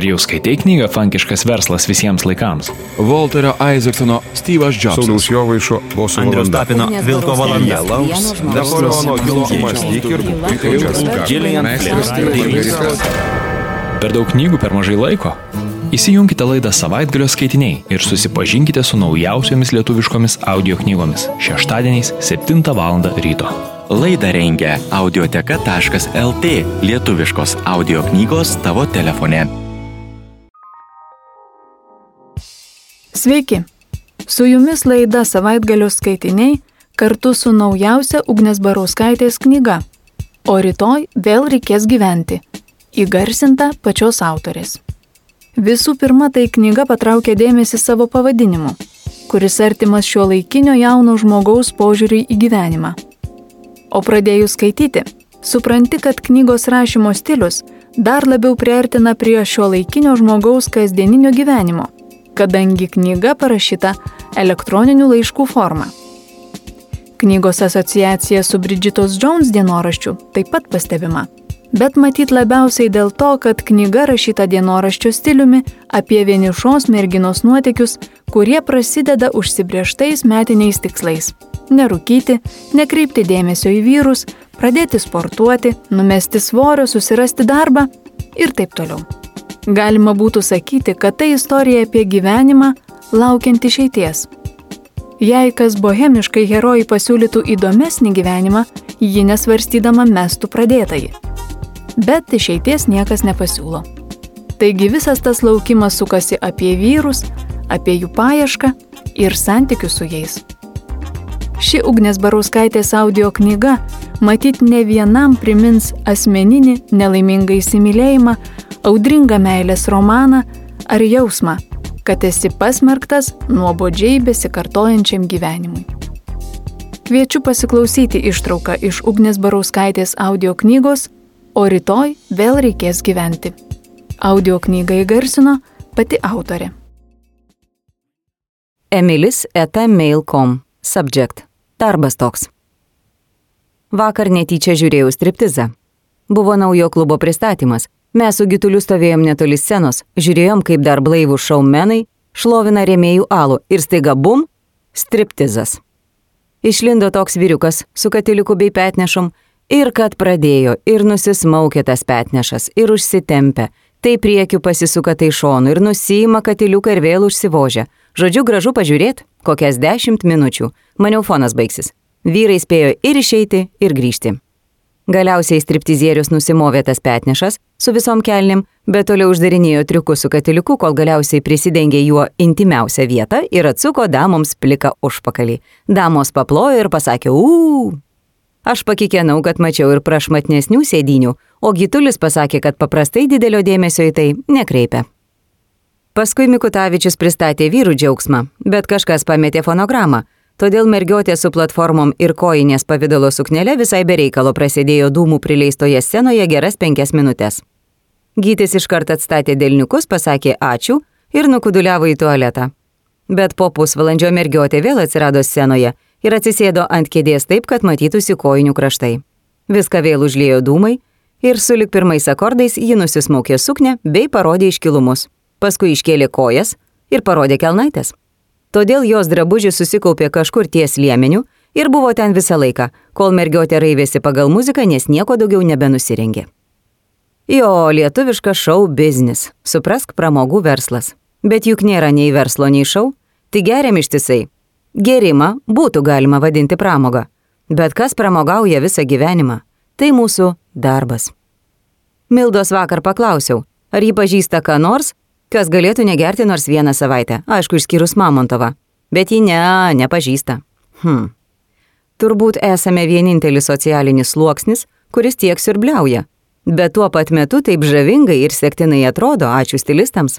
Ar jau skaitai knygą Fankiškas verslas visiems laikams? Volterio Isaacsono Steve'as Jobsas. Sauliaus Jovaišo boso Andrius. Tapino Vilko valanda. Napoleono Hilo mąstyk ir būk. Gillian Flynn. Per daug knygų per mažai laiko? Įsijunkite laidą savaitgalio skaitiniai ir susipažinkite su naujausiomis lietuviškomis audio knygomis šeštadieniais 7 val. ryto. Laidą rengia audioteka.lt lietuviškos audio knygos tavo telefone. Sveiki! Su jumis laida savaitgalio skaitiniai kartu su naujausia Ugnės Barauskaitės knyga. O rytoj vėl reikės gyventi. Įgarsinta pačios autorės. Visų pirma, tai knyga patraukė dėmesį savo pavadinimu, kuris artimas šio laikinio jauno žmogaus požiūriui į gyvenimą. O pradėjus skaityti, supranti, kad knygos rašymo stilius dar labiau priartina prie šio laikinio žmogaus kasdieninio gyvenimo, kadangi knyga parašyta elektroninių laiškų forma. Knygos asociacija su Bridžitos Jones dienoraščiu taip pat pastebima. Bet matyt labiausiai dėl to, kad knyga rašyta dienoraščio stiliumi apie vienišos merginos nuotykius, kurie prasideda užsibrieštais metiniais tikslais - nerūkyti, nekreipti dėmesio į vyrus, pradėti sportuoti, numesti svorio, susirasti darbą ir taip toliau. Galima būtų sakyti, kad tai istorija apie gyvenimą laukiant išeities. Jei kas bohemiškai herojai pasiūlytų įdomesnį gyvenimą, ji nesvarstydama mestų pradėtąjį bet išeities niekas nepasiūlo. Taigi visas tas laukimas sukasi apie vyrus, apie jų paiešką ir santykius su jais. Ši Ugnės Barauskaitės audio knyga matyt ne vienam primins asmeninį nelaimingą įsimylėjimą, audringą meilės romaną ar jausmą, kad esi pasmerktas nuobodžiai besikartojančiam gyvenimui. Kviečiu pasiklausyti ištrauką iš Ugnės Barauskaitės audio knygos o rytoj vėl reikės gyventi. Audio knygą įgarsino pati autorė. Emilis eta mail.com. Subject. Darbas toks. Vakar netyčia žiūrėjau striptizą. Buvo naujo klubo pristatymas. Mes su gituliu stovėjom netoli scenos, žiūrėjom, kaip dar blaivų šaumenai šlovina rėmėjų alų ir staiga bum - striptizas. Išlindo toks vyriukas su katiliuku bei petnešom Ir kad pradėjo, ir nusismaukė tas petnešas, ir užsitempė, tai priekiu pasisuka tai šonu, ir nusima katiliuką ir vėl užsivožia. Žodžiu, gražu pažiūrėti, kokias dešimt minučių. Maniau, fonas baigsis. Vyrai spėjo ir išeiti, ir grįžti. Galiausiai striptizierius nusimovė tas petnešas su visom kelnim, bet toliau uždarinėjo triukus su katiliuku, kol galiausiai prisidengė juo intimiausią vietą ir atsuko damoms pliką užpakalį. Damos paplojo ir pasakė, uuu. Aš pakikenau, kad mačiau ir prašmatnesnių sėdinių, o Gitulis pasakė, kad paprastai didelio dėmesio į tai nekreipia. Paskui Mikutavičius pristatė vyrų džiaugsmą, bet kažkas pametė fonogramą, todėl mergiotė su platformom ir kojinės pavydalo suknelė visai bereikalo prasidėjo dūmų prileistoje scenoje geras penkias minutės. Gytis iškart atstatė dėlniukus, pasakė ačiū ir nukuduliavo į tualetą. Bet po pusvalandžio mergiotė vėl atsirado scenoje ir atsisėdo ant kėdės taip, kad matytųsi kojinių kraštai. Viską vėl užliejo dūmai ir sulik pirmais akordais ji nusismaukė suknę bei parodė iškilumus. Paskui iškėlė kojas ir parodė kelnaitės. Todėl jos drabužis susikaupė kažkur ties liemeniu ir buvo ten visą laiką, kol mergiotė raivėsi pagal muziką, nes nieko daugiau nebenusirengė. Jo, lietuviškas šou biznis, suprask pramogų verslas. Bet juk nėra nei verslo, nei šou, tai geriam ištisai, Gerimą būtų galima vadinti pramoga, bet kas pramogauja visą gyvenimą, tai mūsų darbas. Mildos vakar paklausiau, ar ji pažįsta ką nors, kas galėtų negerti nors vieną savaitę, aišku, išskyrus Mamontovą. Bet ji ne, nepažįsta. Hm. Turbūt esame vienintelis socialinis sluoksnis, kuris tiek siurbliauja, bet tuo pat metu taip žavingai ir sektinai atrodo, ačiū stilistams.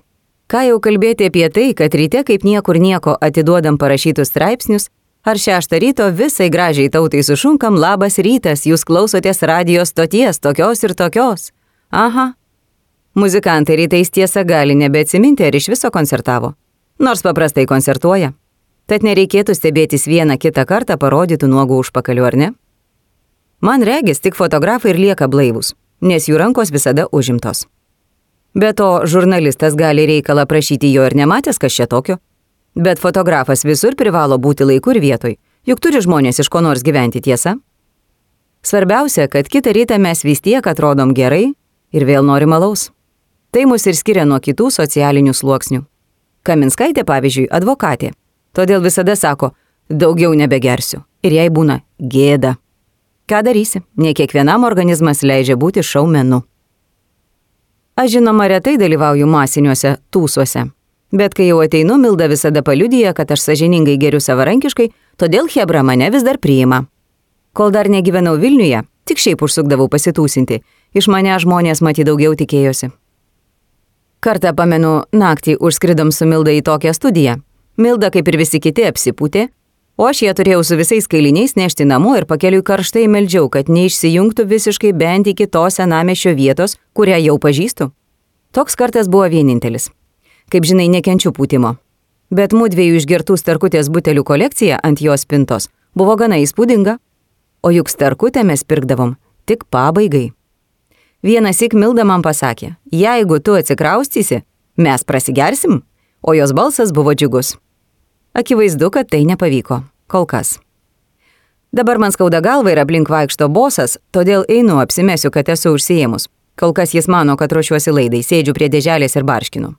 Ką jau kalbėti apie tai, kad ryte kaip niekur nieko atiduodam parašytus straipsnius, ar šeštą ryto visai gražiai tautai sušunkam labas rytas, jūs klausotės radijos stoties tokios ir tokios. Aha. Muzikantai rytais tiesa gali nebeatsiminti, ar iš viso koncertavo. Nors paprastai koncertuoja. Tad nereikėtų stebėtis vieną kitą kartą parodytų nuogų užpakalių, ar ne? Man regis, tik fotografai ir lieka blaivus, nes jų rankos visada užimtos. Be to, žurnalistas gali reikalą prašyti jo ir nematęs, kas čia tokio. Bet fotografas visur privalo būti laiku ir vietoj, juk turi žmonės iš ko nors gyventi tiesa. Svarbiausia, kad kitą rytą mes vis tiek atrodom gerai ir vėl norim alaus. Tai mus ir skiria nuo kitų socialinių sluoksnių. Kaminskaitė, pavyzdžiui, advokatė. Todėl visada sako, daugiau nebegersiu. Ir jai būna gėda. Ką darysi? Ne kiekvienam organizmas leidžia būti šaumenu. Aš žinoma retai dalyvauju masiniuose tūsuose. Bet kai jau ateinu, Milda visada paliudyja, kad aš sažiningai geriu savarankiškai, todėl Hebra mane vis dar priima. Kol dar negyvenau Vilniuje, tik šiaip užsukdavau pasitūsinti, iš mane žmonės matyti daugiau tikėjosi. Kartą pamenu, naktį užskridom su Milda į tokią studiją. Milda, kaip ir visi kiti, apsipūtė, o aš ją turėjau su visais kailiniais nešti namo ir pakeliui karštai meldžiau, kad neišsijungtų visiškai bent iki tos senamešio vietos, kurią jau pažįstu. Toks kartas buvo vienintelis. Kaip žinai, nekenčiu pūtimo. Bet mūdviejų išgertų starkutės butelių kolekcija ant jos spintos buvo gana įspūdinga. O juk starkutę mes pirkdavom tik pabaigai. Vienas ik Milda man pasakė, jeigu tu atsikraustysi, mes prasigersim, o jos balsas buvo džiugus. Akivaizdu, kad tai nepavyko. Kol kas. Dabar man skauda galva ir aplink vaikšto bosas, todėl einu apsimesiu, kad esu užsiemus. Kol kas jis mano, kad ruošiuosi laidai, sėdžiu prie dėželės ir barškinu.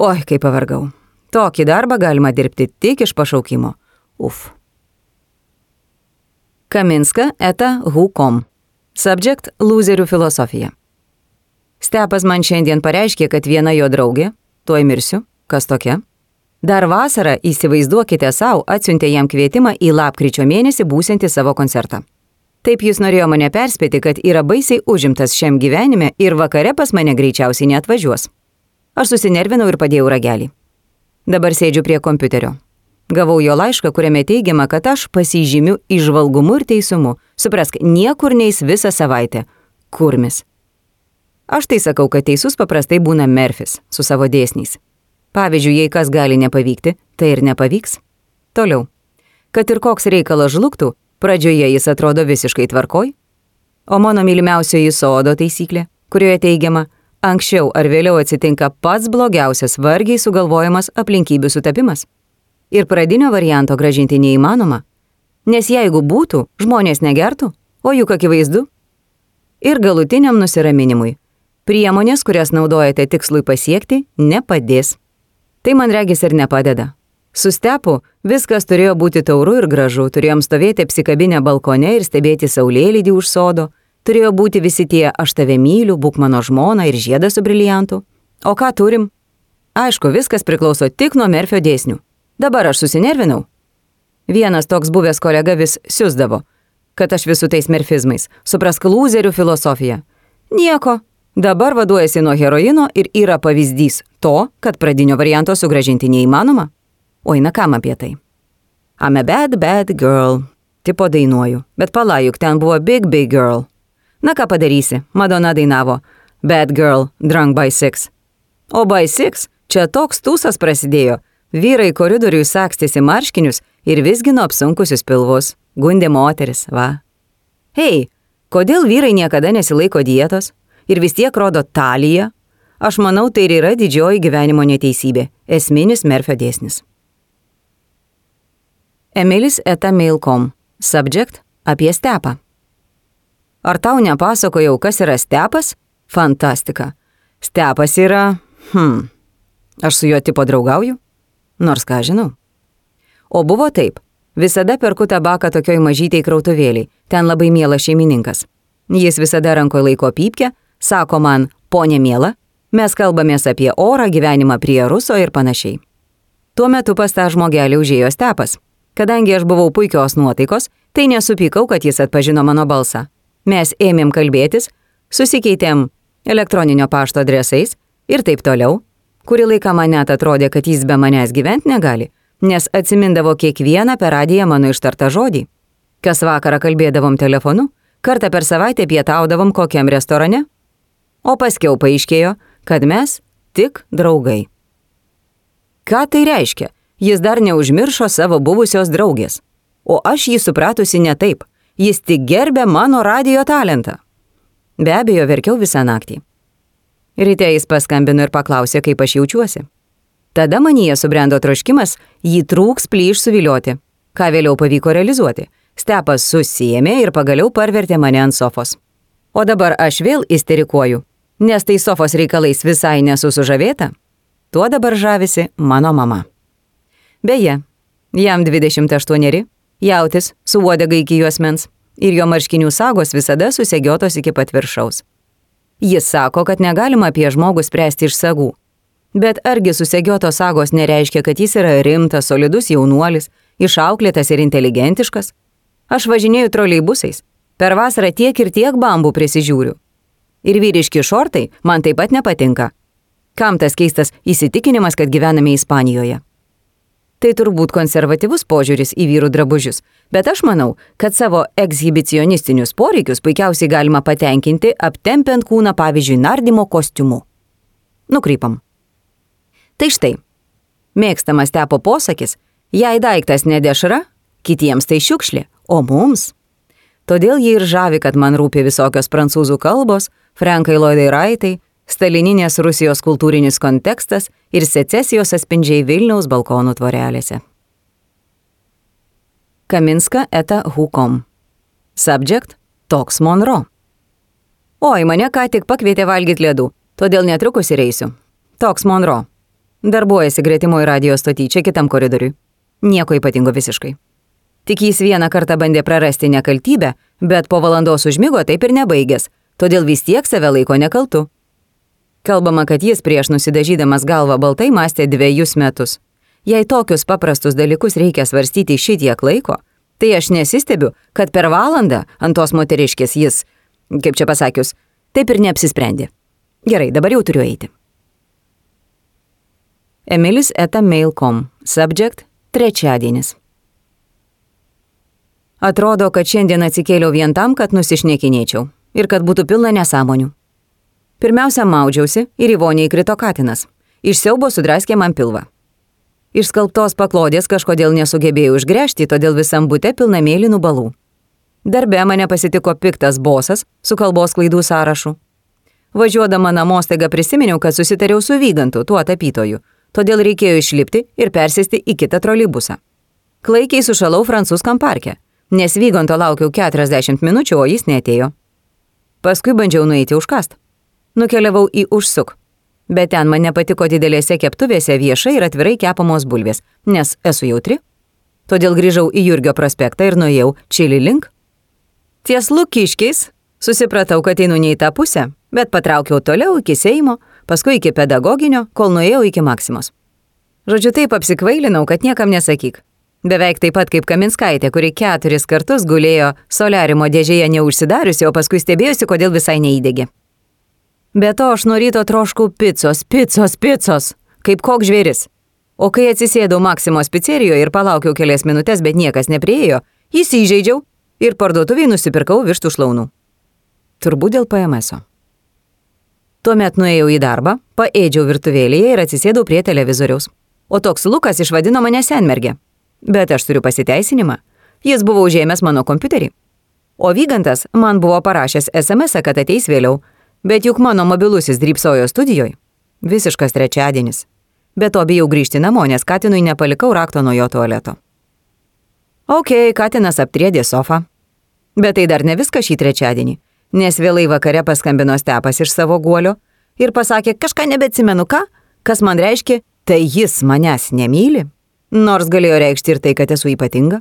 Oi, kaip pavargau. Tokį darbą galima dirbti tik iš pašaukimo. Uf. Kaminska eta hukom. Subject - loserių filosofija. Stepas man šiandien pareiškė, kad viena jo draugė, tuoj mirsiu, kas tokia, Dar vasarą, įsivaizduokite savo, atsiuntė jam kvietimą į lapkričio mėnesį būsinti savo koncertą. Taip jis norėjo mane perspėti, kad yra baisiai užimtas šiam gyvenime ir vakare pas mane greičiausiai neatvažiuos. Aš susinervinau ir padėjau ragelį. Dabar sėdžiu prie kompiuterio. Gavau jo laišką, kuriame teigiama, kad aš pasižymiu išvalgumu ir teisumu. Suprask, niekur neis visą savaitę. Kurmis. Aš tai sakau, kad teisus paprastai būna Merfis su savo dėsniais. Pavyzdžiui, jei kas gali nepavykti, tai ir nepavyks. Toliau. Kad ir koks reikalas žlugtų, pradžioje jis atrodo visiškai tvarkoj. O mano mylimiausioji sodo taisyklė, kurioje teigiama, anksčiau ar vėliau atsitinka pats blogiausias vargiai sugalvojamas aplinkybių sutapimas. Ir pradinio varianto gražinti neįmanoma, nes jeigu būtų, žmonės negertų, o juk akivaizdu. Ir galutiniam nusiraminimui. Priemonės, kurias naudojate tikslui pasiekti, nepadės. Tai man regis ir nepadeda. Su stepu viskas turėjo būti tauru ir gražu, turėjom stovėti apsikabinę balkone ir stebėti saulėlydį už sodo, turėjo būti visi tie aš tave myliu, būk mano žmona ir žiedas su briliantu. O ką turim? Aišku, viskas priklauso tik nuo Merfio dėsnių. Dabar aš susinervinau. Vienas toks buvęs kolega vis siūsdavo, kad aš visų tais merfizmais, suprask lūzerių filosofiją. Nieko, Dabar vaduojasi nuo heroino ir yra pavyzdys to, kad pradinio varianto sugražinti neįmanoma. Oi, na kam apie tai? I'm a bad, bad girl. Tipo dainuoju, bet palajuk, ten buvo Big Big Girl. Na ką padarysi, Madonna dainavo Bad Girl, Drunk by Six. O by Six čia toks tūsas prasidėjo. Vyrai koridoriui sakstėsi marškinius ir visgino apsunkusius pilvus. Gundė moteris, va. Hei, kodėl vyrai niekada nesilaiko dietos? ir vis tiek rodo taliją, aš manau, tai ir yra didžioji gyvenimo neteisybė - esminis Merfio dėsnis. Emilis eta mail.com. Subject - apie stepą. Ar tau nepasakojau, kas yra stepas? Fantastika. Stepas yra... Hmm. Aš su juo tipo draugauju? Nors ką žinau. O buvo taip. Visada perku tabaką tokioj mažytėj krautuvėliai. Ten labai mielas šeimininkas. Jis visada rankoje laiko pypkę, Sako man, ponė miela, mes kalbamės apie orą, gyvenimą prie ruso ir panašiai. Tuo metu pas tą žmogelį užėjo stepas. Kadangi aš buvau puikios nuotaikos, tai nesupykau, kad jis atpažino mano balsą. Mes ėmėm kalbėtis, susikeitėm elektroninio pašto adresais ir taip toliau. Kurį laiką man net atrodė, kad jis be manęs gyventi negali, nes atsimindavo kiekvieną per radiją mano ištartą žodį. Kas vakarą kalbėdavom telefonu, kartą per savaitę pietaudavom kokiam restorane, o paskiau paaiškėjo, kad mes tik draugai. Ką tai reiškia? Jis dar neužmiršo savo buvusios draugės. O aš jį supratusi ne taip. Jis tik gerbė mano radio talentą. Be abejo, verkiau visą naktį. Ryte jis paskambino ir paklausė, kaip aš jaučiuosi. Tada manyje subrendo troškimas jį trūks plyš suvilioti, ką vėliau pavyko realizuoti. Stepas susijėmė ir pagaliau parvertė mane ant sofos. O dabar aš vėl isterikuoju, nes tai sofos reikalais visai nesu sužavėta. Tuo dabar žavisi mano mama. Beje, jam 28, jautis su uodega iki juosmens ir jo marškinių sagos visada susegiotos iki pat viršaus. Jis sako, kad negalima apie žmogų spręsti iš sagų. Bet argi susegiotos sagos nereiškia, kad jis yra rimtas, solidus jaunuolis, išauklėtas ir inteligentiškas? Aš važinėju troleibusais. Per vasarą tiek ir tiek bambų prisižiūriu. Ir vyriški šortai man taip pat nepatinka. Kam tas keistas įsitikinimas, kad gyvename Ispanijoje? Tai turbūt konservatyvus požiūris į vyrų drabužius, bet aš manau, kad savo ekshibicionistinius poreikius puikiausiai galima patenkinti aptempiant kūną pavyzdžiui nardymo kostiumu. Nukrypam. Tai štai, mėgstamas tepo posakis, jei daiktas nedešra, kitiems tai šiukšlė, o mums. Todėl jį ir žavi, kad man rūpi visokios prancūzų kalbos, Frankai Loidai Raitai, Stalininės Rusijos kultūrinis kontekstas ir secesijos atspindžiai Vilniaus balkonų tvorelėse. Kaminska eta Hukom. Subject - Toks Monro. Oi, mane ką tik pakvietė valgyti ledų, todėl netrukus ir eisiu. Toks Monro. Darbuojasi gretimoje radio stoty čia kitam koridoriui. Nieko ypatingo visiškai. Tik jis vieną kartą bandė prarasti nekaltybę, bet po valandos užmygo taip ir nebaigęs, todėl vis tiek save laiko nekaltu. Kalbama, kad jis prieš nusidažydamas galvą baltai mąstė dviejus metus. Jei tokius paprastus dalykus reikia svarstyti šitiek laiko, tai aš nesistebiu, kad per valandą ant tos moteriškės jis, kaip čia pasakius, taip ir neapsisprendė. Gerai, dabar jau turiu eiti. Emilis eta mail.com. Subject - trečiadienis. Atrodo, kad šiandien atsikėliau vien tam, kad nusišnekinėčiau ir kad būtų pilna nesąmonių. Pirmiausia, maudžiausi ir į vonį įkrito katinas. Iš siaubo sudraskė man pilvą. Iš skalbtos paklodės kažkodėl nesugebėjau išgręžti, todėl visam būte pilna mėlynų balų. Darbe mane pasitiko piktas bosas su kalbos klaidų sąrašu. Važiuodama namo staiga prisiminiau, kad susitariau su Vygantu, tuo tapytoju, todėl reikėjo išlipti ir persėsti į kitą trolibusą. Klaikiai sušalau Francūskam parke, nes Vyganto laukiau 40 minučių, o jis netėjo. Paskui bandžiau nueiti užkast. Nukeliavau į užsuk. Bet ten man nepatiko didelėse keptuvėse viešai ir atvirai kepamos bulvės, nes esu jautri. Todėl grįžau į Jurgio prospektą ir nuėjau čili link. Ties lukiškiais susipratau, kad einu ne į tą pusę, bet patraukiau toliau iki Seimo, paskui iki pedagoginio, kol nuėjau iki Maksimos. Žodžiu, taip apsikvailinau, kad niekam nesakyk. Beveik taip pat kaip Kaminskaitė, kuri keturis kartus gulėjo soliarimo dėžėje neužsidariusi, o paskui stebėjusi, kodėl visai neįdėgi. Be to aš nuo ryto troškau picos, picos, picos, kaip koks žvėris. O kai atsisėdau Maksimos pizzerijoje ir palaukiau kelias minutės, bet niekas nepriejo, įsižeidžiau ir parduotuviai nusipirkau vištų šlaunų. Turbūt dėl PMS. -o. Tuomet nuėjau į darbą, paėdžiau virtuvėlėje ir atsisėdau prie televizoriaus. O toks Lukas išvadino mane senmergė. Bet aš turiu pasiteisinimą. Jis buvo užėmęs mano kompiuterį. O Vygantas man buvo parašęs SMS, kad ateis vėliau, bet juk mano mobilusis drypsojo studijoje. Visiškas trečiadienis. Bet to bijau grįžti namo, nes Katinui nepalikau rakto nuo jo tualeto. Ok, Katinas aptriedė sofą. Bet tai dar ne viskas šį trečiadienį, nes vėlai vakare paskambino stepas iš savo guolio ir pasakė kažką nebetsimenu ką, kas man reiškia, tai jis manęs nemyli. Nors galėjo reikšti ir tai, kad esu ypatinga.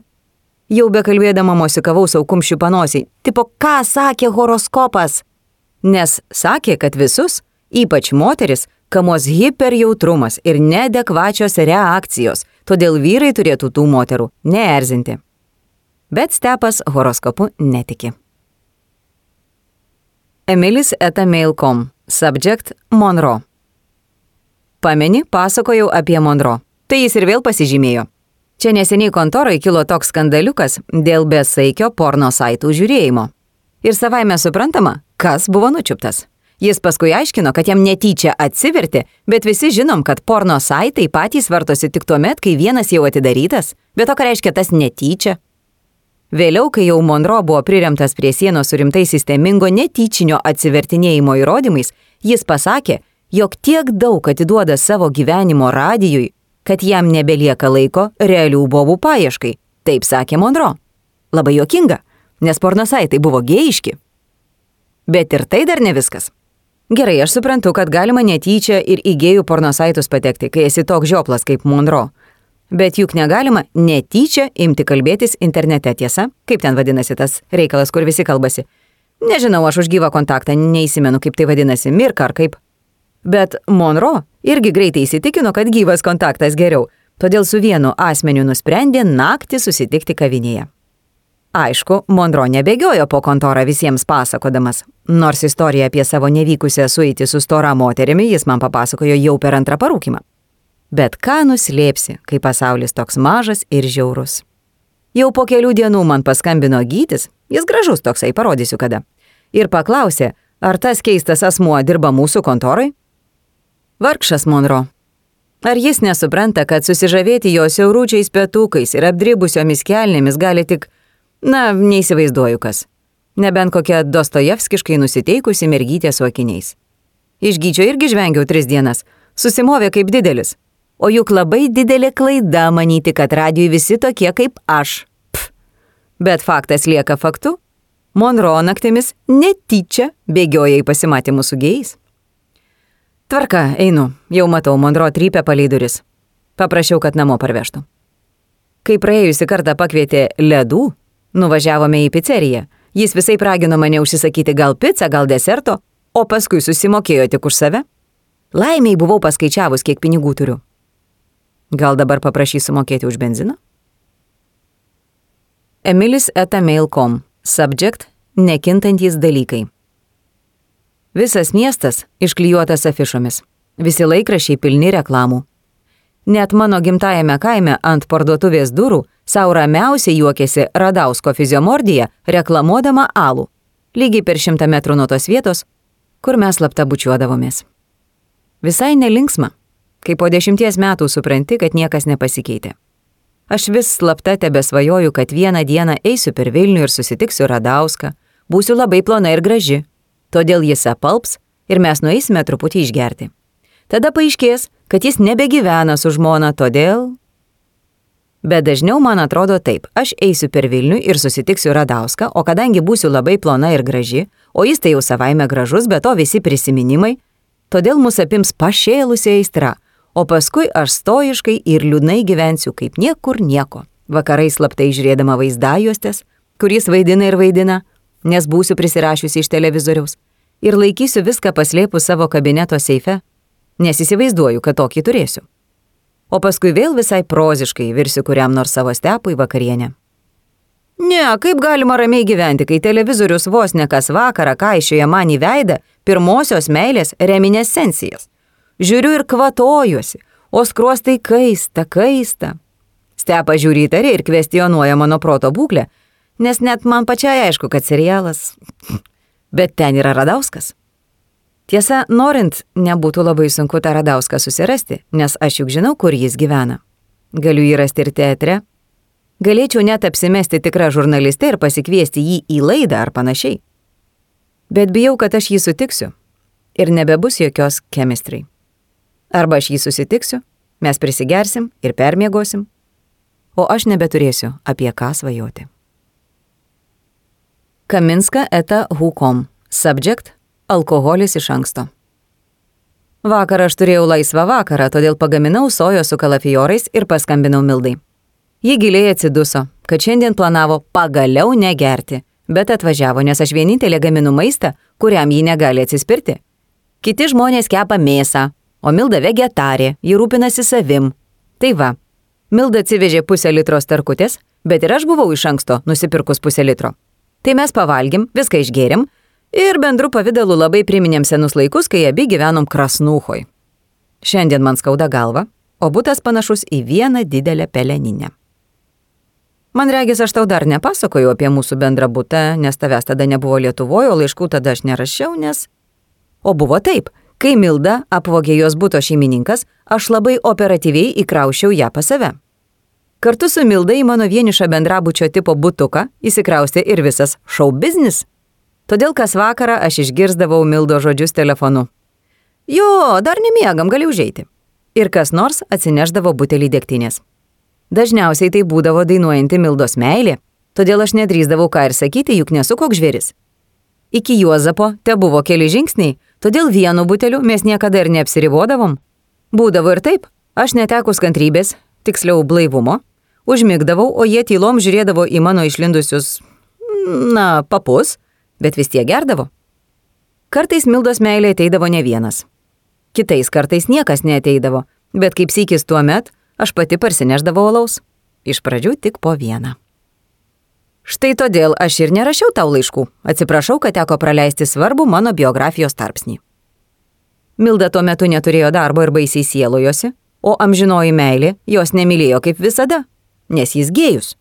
Jau bekalbėdama mosikavau saukumščių panosį. Tipo, ką sakė horoskopas? Nes sakė, kad visus, ypač moteris, kamos hiperjautrumas ir nedekvačios reakcijos, todėl vyrai turėtų tų moterų neerzinti. Bet stepas horoskopu netiki. Emilis eta mail.com. Subject Monro. Pameni, pasakojau apie Monro tai jis ir vėl pasižymėjo. Čia neseniai kontorai kilo toks skandaliukas dėl besaikio porno saitų žiūrėjimo. Ir savaime suprantama, kas buvo nučiuptas. Jis paskui aiškino, kad jam netyčia atsiverti, bet visi žinom, kad porno saitai patys vartosi tik tuo met, kai vienas jau atidarytas, bet o ką reiškia tas netyčia? Vėliau, kai jau Monro buvo priremtas prie sienos su rimtai sistemingo netyčinio atsivertinėjimo įrodymais, Jis pasakė, jog tiek daug atiduoda savo gyvenimo radijui, kad jam nebelieka laiko realių bobų paieškai. Taip sakė Monro. Labai jokinga, nes pornosaitai buvo gėjiški. Bet ir tai dar ne viskas. Gerai, aš suprantu, kad galima netyčia ir į gėjų pornosaitus patekti, kai esi toks žioplas kaip Monro. Bet juk negalima netyčia imti kalbėtis internete, tiesa? Kaip ten vadinasi tas reikalas, kur visi kalbasi? Nežinau, aš už gyvą kontaktą neįsimenu, kaip tai vadinasi, mirka ar kaip. Bet Monro irgi greitai įsitikino, kad gyvas kontaktas geriau, todėl su vienu asmeniu nusprendė naktį susitikti kavinėje. Aišku, Monro nebėgiojo po kontorą visiems pasakodamas, nors istoriją apie savo nevykusią sueitį su stora moterimi jis man papasakojo jau per antrą parūkimą. Bet ką nuslėpsi, kai pasaulis toks mažas ir žiaurus. Jau po kelių dienų man paskambino gytis, jis gražus toksai, parodysiu kada. Ir paklausė, ar tas keistas asmuo dirba mūsų kontorai? Vargšas Monro. Ar jis nesupranta, kad susižavėti jo siauručiais pietukais ir apdribusiomis kelnėmis gali tik Na, neįsivaizduoju kas. Nebent kokia Dostojevskiškai nusiteikusi mergytė su akiniais. Iš gyčio irgi žvengiau tris dienas. Susimovė kaip didelis. O juk labai didelė klaida manyti, kad radijui visi tokie kaip aš. Pf. Bet faktas lieka faktu. Monro naktimis netyčia bėgioja į pasimatymus su gėjais. Tvarka, einu. Jau matau, Monro trypia palei duris. Paprašiau, kad namo parvežtų. Kai praėjusi kartą pakvietė ledų, Nuvažiavome į pizzeriją. Jis visai ragino mane užsisakyti gal pizzą, gal deserto, o paskui susimokėjo tik už save. Laimiai buvau paskaičiavus, kiek pinigų turiu. Gal dabar paprašysiu mokėti už benziną? Emilis etamail.com. Subject - nekintantys dalykai. Visas miestas išklijuotas afišomis. Visi laikrašiai pilni reklamų. Net mano gimtajame kaime ant parduotuvės durų savo ramiausiai juokėsi Radausko fiziomordija reklamuodama alų, lygiai per šimtą metrų nuo tos vietos, kur mes slapta bučiuodavomės. Visai nelinksma, kai po dešimties metų supranti, kad niekas nepasikeitė. Aš vis slapta tebesvajoju, kad vieną dieną eisiu per Vilnių ir susitiksiu Radauską, būsiu labai plona ir graži, todėl jis apalps ir mes nueisime truputį išgerti. Tada paaiškės, kad jis nebegyvena su žmona, todėl... Bet dažniau man atrodo taip, aš eisiu per Vilnių ir susitiksiu Radauską, o kadangi būsiu labai plona ir graži, o jis tai jau savaime gražus, bet to visi prisiminimai, todėl mus apims pašėlusi aistra, o paskui aš stoiškai ir liūdnai gyvensiu kaip niekur nieko. Vakarai slaptai žiūrėdama vaizdajuostės, kuris vaidina ir vaidina, nes būsiu prisirašiusi iš televizoriaus, ir laikysiu viską paslėpus savo kabineto seife, nes įsivaizduoju, kad tokį turėsiu. O paskui vėl visai proziškai virsiu kuriam nors savo stepui vakarienę. Ne, kaip galima ramiai gyventi, kai televizorius vos ne kas vakarą kaišioja man į veidą pirmosios meilės reminescencijas. Žiūriu ir kvatojuosi, o skruostai kaista, kaista. Stepa žiūri įtariai ir kvestionuoja mano proto būklę, nes net man pačiai aišku, kad serialas. Bet ten yra Radauskas. Tiesa, norint, nebūtų labai sunku tą Radauską susirasti, nes aš juk žinau, kur jis gyvena. Galiu jį rasti ir teatre. Galėčiau net apsimesti tikrą žurnalistę ir pasikviesti jį į laidą ar panašiai. Bet bijau, kad aš jį sutiksiu ir nebebus jokios chemistrai. Arba aš jį susitiksiu, mes prisigersim ir permiegosim, o aš nebeturėsiu apie ką svajoti. Kaminska eta hukom. Subject alkoholis iš anksto. Vakar aš turėjau laisvą vakarą, todėl pagaminau sojo su kalafiorais ir paskambinau Mildai. Ji giliai atsiduso, kad šiandien planavo pagaliau negerti, bet atvažiavo, nes aš vienintelė gaminu maistą, kuriam ji negali atsispirti. Kiti žmonės kepa mėsą, o Milda vegetarė, ji rūpinasi savim. Tai va, Milda atsivežė pusę litro starkutės, bet ir aš buvau iš anksto nusipirkus pusę litro. Tai mes pavalgim, viską išgėrim ir bendru pavydalu labai priminėm senus laikus, kai abi gyvenom Krasnūhoj. Šiandien man skauda galva, o būtas panašus į vieną didelę peleninę. Man regis, aš tau dar nepasakoju apie mūsų bendrą būtą, nes tavęs tada nebuvo Lietuvoje, o laiškų tada aš nerašiau, nes... O buvo taip, kai Milda apvogė jos būto šeimininkas, aš labai operatyviai įkraušiau ją pas save. Kartu su Milda į mano vienišą bendrabučio tipo būtuką įsikraustė ir visas šou biznis. Todėl kas vakarą aš išgirsdavau Mildo žodžius telefonu. Jo, dar nemiegam, gali užeiti. Ir kas nors atsineždavo butelį degtinės. Dažniausiai tai būdavo dainuojanti Mildos meilė, todėl aš nedrįzdavau ką ir sakyti, juk nesu koks žvėris. Iki Juozapo te buvo keli žingsniai, todėl vienu buteliu mes niekada ir neapsiribodavom. Būdavo ir taip, aš netekus kantrybės, tiksliau blaivumo, užmigdavau, o jie tylom žiūrėdavo į mano išlindusius, na, papus, bet vis tiek gerdavo. Kartais Mildos meilė ateidavo ne vienas. Kitais kartais niekas neateidavo, bet kaip sykis tuo met, aš pati parsineždavau alaus. Iš pradžių tik po vieną. Štai todėl aš ir nerašiau tau laiškų. Atsiprašau, kad teko praleisti svarbų mano biografijos tarpsnį. Milda tuo metu neturėjo darbo ir baisiai sielojosi, o amžinoji meilė jos nemylėjo kaip visada, nes jis gėjus.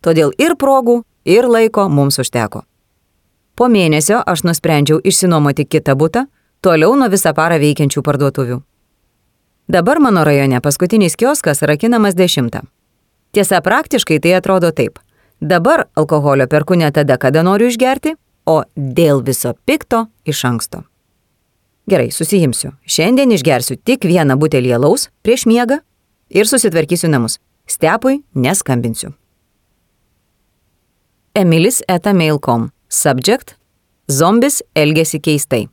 Todėl ir progų, ir laiko mums užteko. Po mėnesio aš nusprendžiau išsinuomoti kitą butą, toliau nuo visą parą veikiančių parduotuvių. Dabar mano rajone paskutinis kioskas rakinamas 10. Tiesa, praktiškai tai atrodo taip. Dabar alkoholio perku ne tada, kada noriu išgerti, o dėl viso pikto iš anksto. Gerai, susijimsiu. Šiandien išgersiu tik vieną butelį alaus prieš miegą ir susitvarkysiu namus. Stepui neskambinsiu. Emilis eta mail.com. Subject - Zombis elgesi keistai.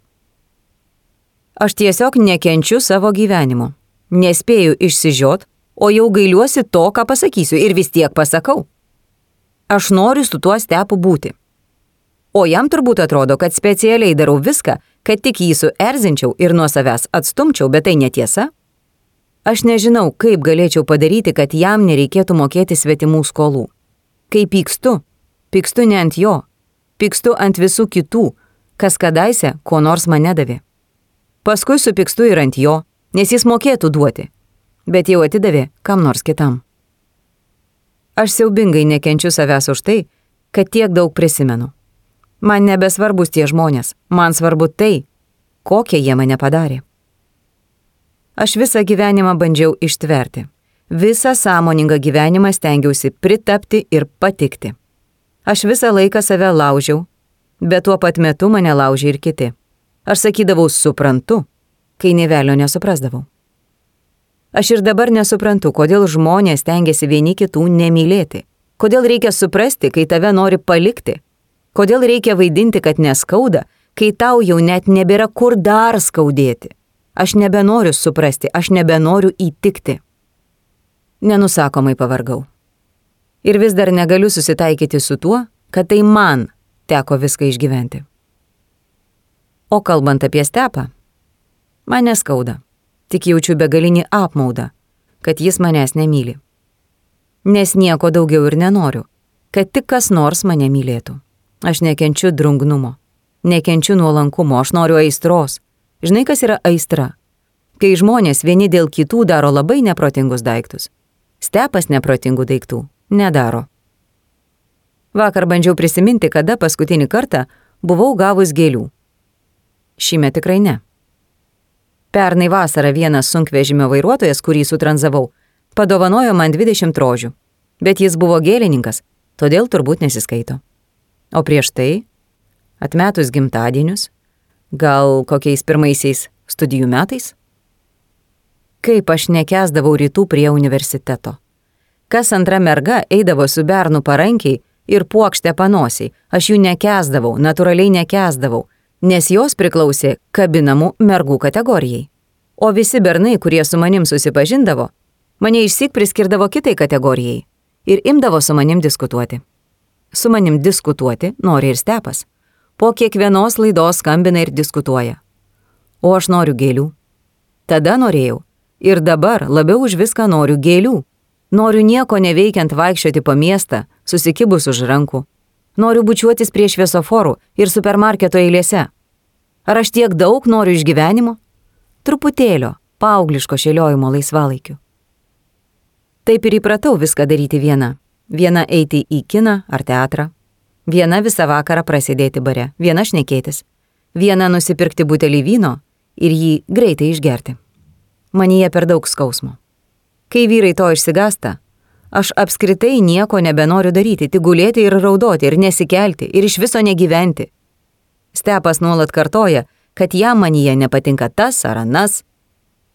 Aš tiesiog nekenčiu savo gyvenimo. Nespėju išsižiot, o jau gailiuosi to, ką pasakysiu ir vis tiek pasakau. Aš noriu su tuo stepu būti. O jam turbūt atrodo, kad specialiai darau viską, kad tik jį suerzinčiau ir nuo savęs atstumčiau, bet tai netiesa. Aš nežinau, kaip galėčiau padaryti, kad jam nereikėtų mokėti svetimų skolų. Kai pykstu, pykstu ne ant jo, pykstu ant visų kitų, kas kadaise ko nors man nedavė. Paskui supykstu ir ant jo, nes jis mokėtų duoti, bet jau atidavė kam nors kitam. Aš siaubingai nekenčiu savęs už tai, kad tiek daug prisimenu. Man nebesvarbus tie žmonės, man svarbu tai, kokie jie mane padarė. Aš visą gyvenimą bandžiau ištverti. Visą sąmoningą gyvenimą stengiausi pritapti ir patikti. Aš visą laiką save laužiau, bet tuo pat metu mane laužė ir kiti. Aš sakydavau suprantu, kai nevelio nesuprasdavau. Aš ir dabar nesuprantu, kodėl žmonės tengiasi vieni kitų nemylėti. Kodėl reikia suprasti, kai tave nori palikti. Kodėl reikia vaidinti, kad neskauda, kai tau jau net nebėra kur dar skaudėti. Aš nebenoriu suprasti, aš nebenoriu įtikti. Nenusakomai pavargau. Ir vis dar negaliu susitaikyti su tuo, kad tai man teko viską išgyventi. O kalbant apie stepą, man neskauda tik jaučiu begalinį apmaudą, kad jis manęs nemyli. Nes nieko daugiau ir nenoriu, kad tik kas nors mane mylėtų. Aš nekenčiu drungnumo, nekenčiu nuolankumo, aš noriu aistros. Žinai, kas yra aistra? Kai žmonės vieni dėl kitų daro labai neprotingus daiktus. Stepas neprotingų daiktų nedaro. Vakar bandžiau prisiminti, kada paskutinį kartą buvau gavus gėlių. Šįmet tikrai ne. Pernai vasarą vienas sunkvežimio vairuotojas, kurį sutranzavau, padovanojo man 20 rožių, bet jis buvo gėlininkas, todėl turbūt nesiskaito. O prieš tai, atmetus gimtadienius, gal kokiais pirmaisiais studijų metais? Kaip aš nekesdavau rytų prie universiteto. Kas antra merga eidavo su bernu parankiai ir puokštę panosiai, aš jų nekesdavau, natūraliai nekesdavau, nes jos priklausė kabinamų mergų kategorijai. O visi bernai, kurie su manim susipažindavo, mane išsik priskirdavo kitai kategorijai ir imdavo su manim diskutuoti. Su manim diskutuoti nori ir stepas. Po kiekvienos laidos skambina ir diskutuoja. O aš noriu gėlių. Tada norėjau. Ir dabar labiau už viską noriu gėlių. Noriu nieko neveikiant vaikščioti po miestą, susikibus už rankų, Noriu bučiuotis prie šviesoforų ir supermarketo eilėse. Ar aš tiek daug noriu iš gyvenimo? Truputėlio, paaugliško šėliojimo laisvalaikiu. Taip ir įpratau viską daryti viena. Viena eiti į kiną ar teatrą. Viena visą vakarą prasidėti bare, viena šnekėtis. Viena nusipirkti butelį vyno ir jį greitai išgerti. Manyje per daug skausmo. Kai vyrai to išsigasta, Aš apskritai nieko nebenoriu daryti, tik gulėti ir raudoti, ir nesikelti, ir iš viso negyventi. Stepas nuolat kartoja, kad jam manyje nepatinka tas ar anas.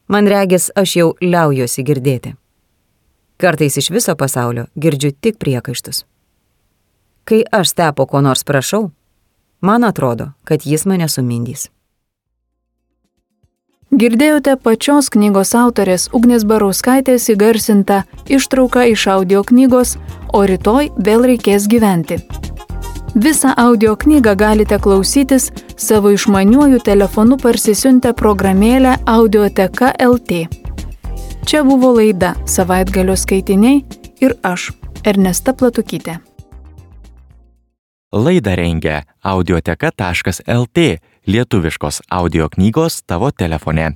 Man regis, aš jau liaujuosi girdėti. Kartais iš viso pasaulio girdžiu tik priekaištus. Kai aš stepo ko nors prašau, man atrodo, kad jis mane sumindys. Girdėjote pačios knygos autorės Ugnės Barauskaitės įgarsintą ištrauką iš audio knygos O rytoj vėl reikės gyventi. Visą audio knygą galite klausytis savo išmaniuoju telefonu parsisiuntę programėlę Audioteka LT. Čia buvo laida Savaitgalio skaitiniai ir aš, Ernesta Platukytė. Laidą rengia audioteka.lt lietuviškos audio knygos tavo telefone.